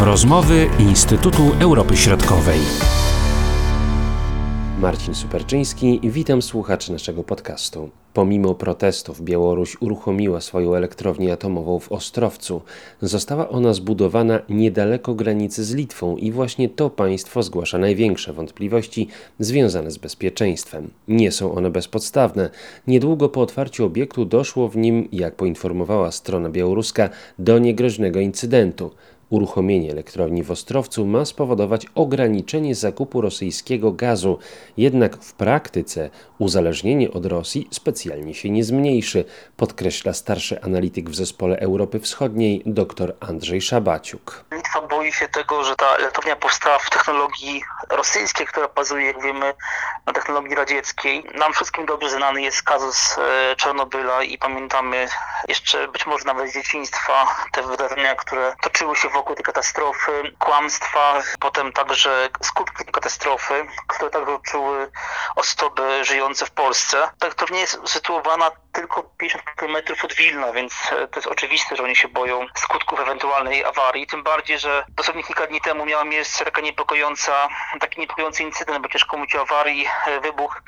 Rozmowy Instytutu Europy Środkowej. Marcin Superczyński, witam słuchaczy naszego podcastu. Pomimo protestów Białoruś uruchomiła swoją elektrownię atomową w Ostrowcu. Została ona zbudowana niedaleko granicy z Litwą i właśnie to państwo zgłasza największe wątpliwości związane z bezpieczeństwem. Nie są one bezpodstawne. Niedługo po otwarciu obiektu doszło w nim, jak poinformowała strona białoruska, do niegroźnego incydentu. Uruchomienie elektrowni w Ostrowcu ma spowodować ograniczenie zakupu rosyjskiego gazu, jednak w praktyce uzależnienie od Rosji specjalnie się nie zmniejszy, podkreśla starszy analityk w zespole Europy Wschodniej dr Andrzej Szabaciuk. Litwa boi się tego, że ta elektrownia powstała w technologii rosyjskiej, która bazuje, jak wiemy, na technologii radzieckiej. Nam wszystkim dobrze znany jest kazus e, Czarnobyla i pamiętamy jeszcze być może nawet z dzieciństwa te wydarzenia, które toczyły się wokół tej katastrofy, kłamstwa, potem także skutki katastrofy, które także odczuły osoby żyjące w Polsce. Ta elektrownia jest sytuowana tylko 50 km od Wilna, więc e, to jest oczywiste, że oni się boją skutków ewentualnej awarii. Tym bardziej, że dosłownie kilka dni temu miała miejsce taka niepokojąca, taki niepokojący incydent, bo ciężko mówić o awarii, e, wybuch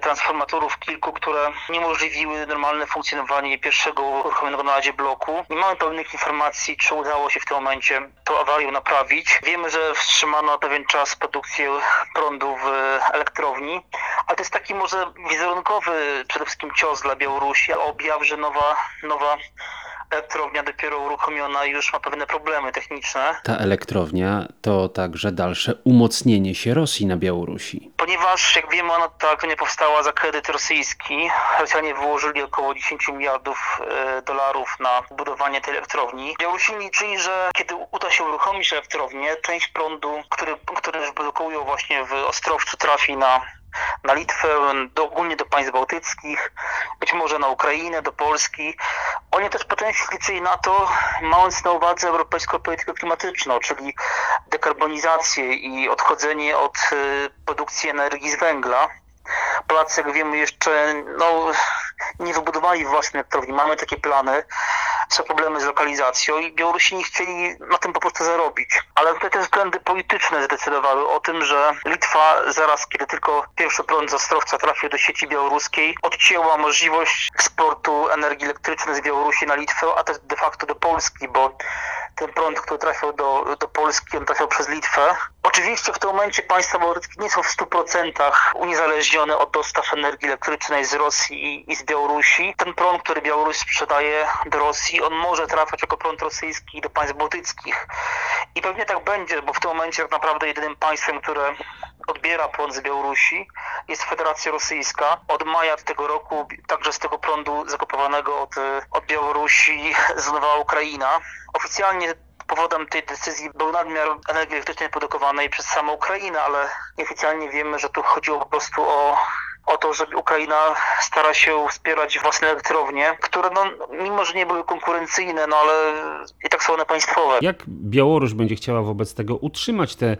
transformatorów kilku, które niemożliwiły normalne funkcjonowanie pierwszego uruchomionego na razie bloku. Nie mamy pełnych informacji, czy udało się w tym momencie tą awarię naprawić. Wiemy, że wstrzymano pewien czas produkcję prądu w elektrowni, ale to jest taki może wizerunkowy przede wszystkim cios dla Białorusi, objaw, że nowa, nowa elektrownia dopiero uruchomiona już ma pewne problemy techniczne. Ta elektrownia to także dalsze umocnienie się Rosji na Białorusi. Ponieważ, jak wiemy, ona ta elektrownia powstała za kredyt rosyjski. Rosjanie wyłożyli około 10 miliardów e, dolarów na budowanie tej elektrowni. Białorusini liczyli, że kiedy uda się uruchomić elektrownię, część prądu, który, który produkują właśnie w Ostrowcu trafi na na Litwę, do, ogólnie do państw bałtyckich, być może na Ukrainę, do Polski. Oni też po części liczyli na to, mając na uwadze europejską politykę klimatyczną, czyli dekarbonizację i odchodzenie od y, produkcji energii z węgla. Polacy, jak wiemy, jeszcze no, nie wybudowali własnej elektrowni. Mamy takie plany, są problemy z lokalizacją i Białorusini chcieli na tym po prostu zarobić. Ale tutaj te względy polityczne zdecydowały o tym, że Litwa zaraz, kiedy tylko pierwszy prąd z Ostrowca trafił do sieci białoruskiej, odcięła możliwość eksportu energii elektrycznej z Białorusi na Litwę, a też de facto do Polski, bo ten prąd, który trafiał do, do Polski, on trafiał przez Litwę. Oczywiście w tym momencie państwa bałtyckie nie są w 100% uniezależnione od dostaw energii elektrycznej z Rosji i, z Białorusi. Ten prąd, który Białoruś sprzedaje do Rosji, on może trafiać jako prąd rosyjski do państw bałtyckich. I pewnie tak będzie, bo w tym momencie tak naprawdę jedynym państwem, które odbiera prąd z Białorusi jest Federacja Rosyjska. Od maja tego roku także z tego prądu zakupowanego od, od Białorusi zrezygnowała Ukraina. Oficjalnie powodem tej decyzji był nadmiar energii elektrycznej produkowanej przez samą Ukrainę, ale nieoficjalnie wiemy, że tu chodziło po prostu o o to, że Ukraina stara się wspierać własne elektrownie, które no, mimo, że nie były konkurencyjne, no ale państwowe. Jak Białoruś będzie chciała wobec tego utrzymać te e,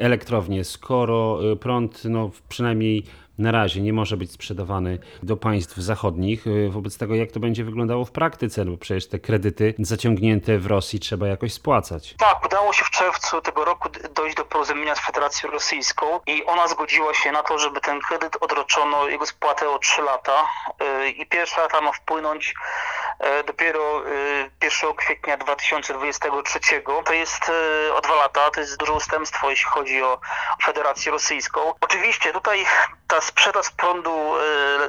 elektrownie, skoro e, prąd no, przynajmniej na razie nie może być sprzedawany do państw zachodnich. Y, wobec tego, jak to będzie wyglądało w praktyce, no bo przecież te kredyty zaciągnięte w Rosji trzeba jakoś spłacać. Tak, udało się w czerwcu tego roku dojść do porozumienia z Federacją Rosyjską i ona zgodziła się na to, żeby ten kredyt odroczono jego spłatę o 3 lata i pierwsza lata ma wpłynąć dopiero 1 kwietnia 2023. To jest o dwa lata, to jest duże ustępstwo, jeśli chodzi o Federację Rosyjską. Oczywiście tutaj ta sprzedaż prądu e,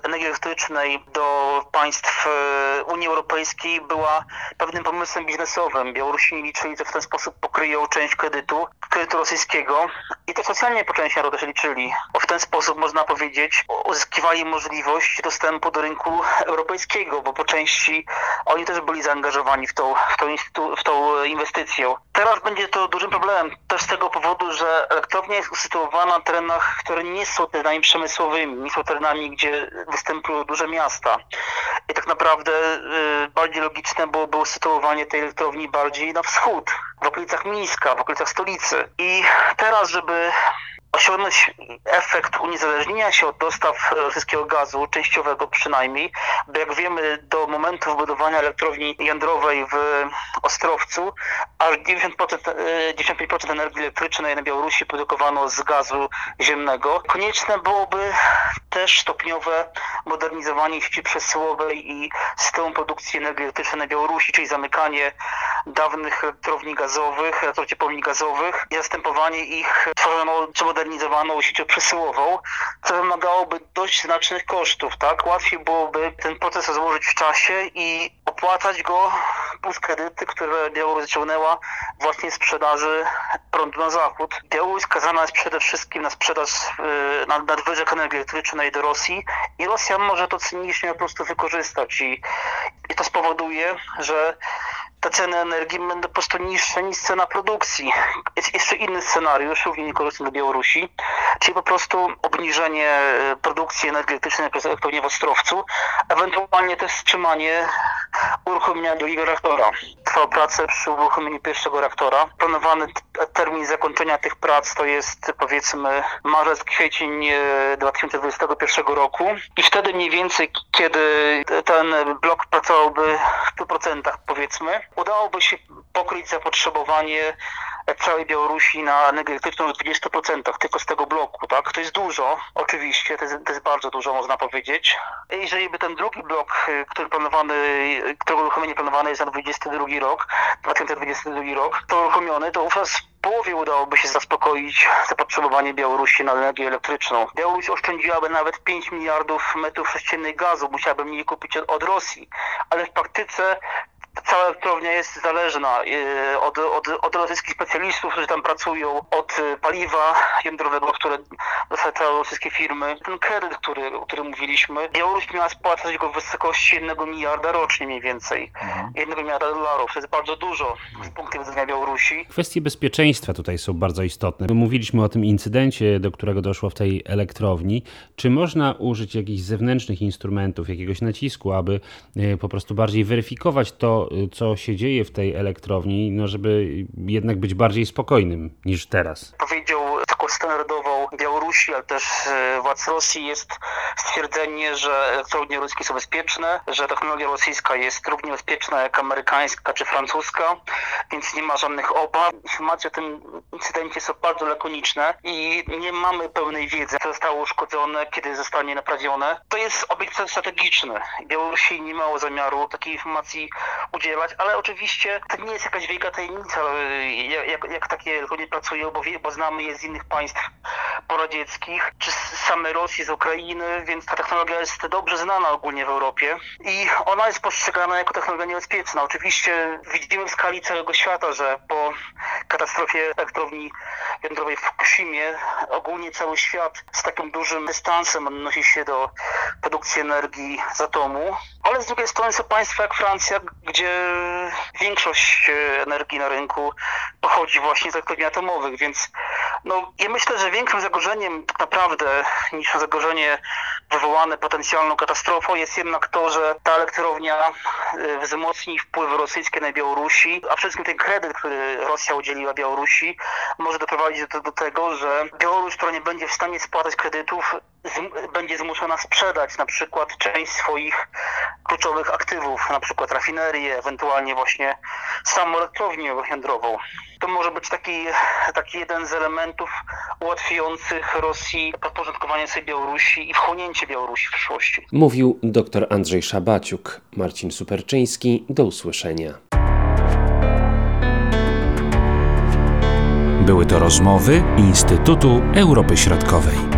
energii elektrycznej do państw e, Unii Europejskiej była pewnym pomysłem biznesowym. Białorusini liczyli, że w ten sposób pokryją część kredytu, kredytu rosyjskiego i to socjalnie po części też liczyli. W ten sposób można powiedzieć uzyskiwali możliwość dostępu do rynku europejskiego, bo po części oni też byli zaangażowani w tą, w tą, w tą inwestycję. Teraz będzie to dużym problemem też z tego powodu, że elektrownia jest usytuowana na terenach, które nie są terenami przemysłowymi, nie są terenami, gdzie występują duże miasta. Naprawdę y, bardziej logiczne byłoby usytuowanie tej elektrowni bardziej na wschód, w okolicach Mińska, w okolicach stolicy. I teraz, żeby osiągnąć efekt uniezależnienia się od dostaw rosyjskiego gazu, częściowego przynajmniej, Bo jak wiemy, do momentu wybudowania elektrowni jądrowej w Ostrowcu aż 90%, 95% e, energii elektrycznej na Białorusi produkowano z gazu ziemnego. Konieczne byłoby też stopniowe modernizowanie sieci przesyłowej i systemu produkcji energii elektrycznej na Białorusi, czyli zamykanie dawnych elektrowni gazowych, elektrociepłowni gazowych i zastępowanie ich tworzoną czy modernizowaną siecią przesyłową, co wymagałoby dość znacznych kosztów, tak? Łatwiej byłoby ten proces rozłożyć w czasie i opłacać go plus kredyty, które Białoruś zaciągnęła właśnie sprzedaży prądu na zachód. Białoruś skazana jest przede wszystkim na sprzedaż yy, nadwyżek energii elektrycznej do Rosji i Rosja może to cynicznie po prostu wykorzystać i, i to spowoduje, że te ceny energii będą po prostu niższe niż cena produkcji. Jest jeszcze inny scenariusz, równie niekorzystny dla Białorusi, czyli po prostu obniżenie e, produkcji energetycznej przez elektrownię w Ostrowcu, ewentualnie też wstrzymanie uruchomienia drugiego reaktora. Trwa prace przy uruchomieniu pierwszego reaktora. Planowany termin zakończenia tych prac to jest powiedzmy marzec, kwiecień 2021 e, roku i wtedy mniej więcej, kiedy ten blok pracowałby w 100% powiedzmy, udałoby się pokryć zapotrzebowanie całej Białorusi na energetyczną w 20% tylko z tego bloku, tak? To jest dużo, oczywiście, to jest, to jest bardzo dużo, można powiedzieć. Jeżeli by ten drugi blok, y, który planowany, którego uruchomienie planowane jest na 22 rok, 2022 rok, to uruchomiony, to wówczas połowie udałoby się zaspokoić zapotrzebowanie Białorusi na energię elektryczną. Białoruś oszczędziłaby nawet 5 miliardów metrów sześciennych gazu, musiałaby mniej kupić od Rosji, ale w praktyce cała elektrownia jest zależna y, od, od, od rosyjskich specjalistów, którzy tam pracują, od y, paliwa jądrowego, które dostarczają rosyjskie firmy. Ten kredyt, który, o którym mówiliśmy, Białoruś miała spłacać go w wysokości 1 miliarda rocznie mniej więcej. Mhm. 1 miliarda dolarów. To jest bardzo dużo z punktu widzenia Białorusi. Kwestie bezpieczeństwa tutaj są bardzo istotne. Mówiliśmy o tym incydencie, do którego doszło w tej elektrowni. Czy można użyć jakichś zewnętrznych instrumentów, jakiegoś nacisku, aby y, po prostu bardziej weryfikować to, co się dzieje w tej elektrowni, no żeby jednak być bardziej spokojnym niż teraz. Powiedział taką standardową Białorusi, ale też e, władz Rosji jest stwierdzenie, że elektrownie ruskie są bezpieczne, że technologia rosyjska jest równie bezpieczna jak amerykańska czy francuska, więc nie ma żadnych obaw. Informacje o tym incydencie są bardzo lakoniczne i nie mamy pełnej wiedzy, co zostało uszkodzone, kiedy zostanie naprawione. To jest obiekt strategiczny. Białorusi nie miało zamiaru takiej informacji udzielać, ale oczywiście to nie jest jakaś wielka tajemnica, jak, jak takie elektrownie pracują, bo, bo znamy je z innych państw poradzieckich, czy z samej Rosji, z Ukrainy, więc ta technologia jest dobrze znana ogólnie w Europie i ona jest postrzegana jako technologia niebezpieczna. Oczywiście widzimy w skali całego świata, że po katastrofie elektrowni jądrowej w Fukushimie. Ogólnie cały świat z takim dużym dystansem odnosi się do produkcji energii z atomu, ale z drugiej strony są państwa jak Francja, gdzie większość e, energii na rynku pochodzi właśnie z elektrowni atomowych, więc no, ja myślę, że większym zagrożeniem tak naprawdę niż zagrożenie wywołane potencjalną katastrofą. Jest jednak to, że ta elektrownia e, wzmocni wpływy rosyjskie na Białorusi, a wszystkim ten kredyt, który Rosja udzieliła Białorusi, może doprowadzić do, do tego, że Białoruś, która nie będzie w stanie spłacać kredytów, z, będzie zmuszona sprzedać na przykład część swoich kluczowych aktywów, na przykład rafinerię, ewentualnie właśnie samą elektrownię jądrową. To może być taki, taki jeden z elementów ułatwiających Rosji podporządkowanie sobie Białorusi i wchłonięcie Białorusi w przyszłości. Mówił dr Andrzej Szabaciuk. Marcin Superczyński. Do usłyszenia. Były to rozmowy Instytutu Europy Środkowej.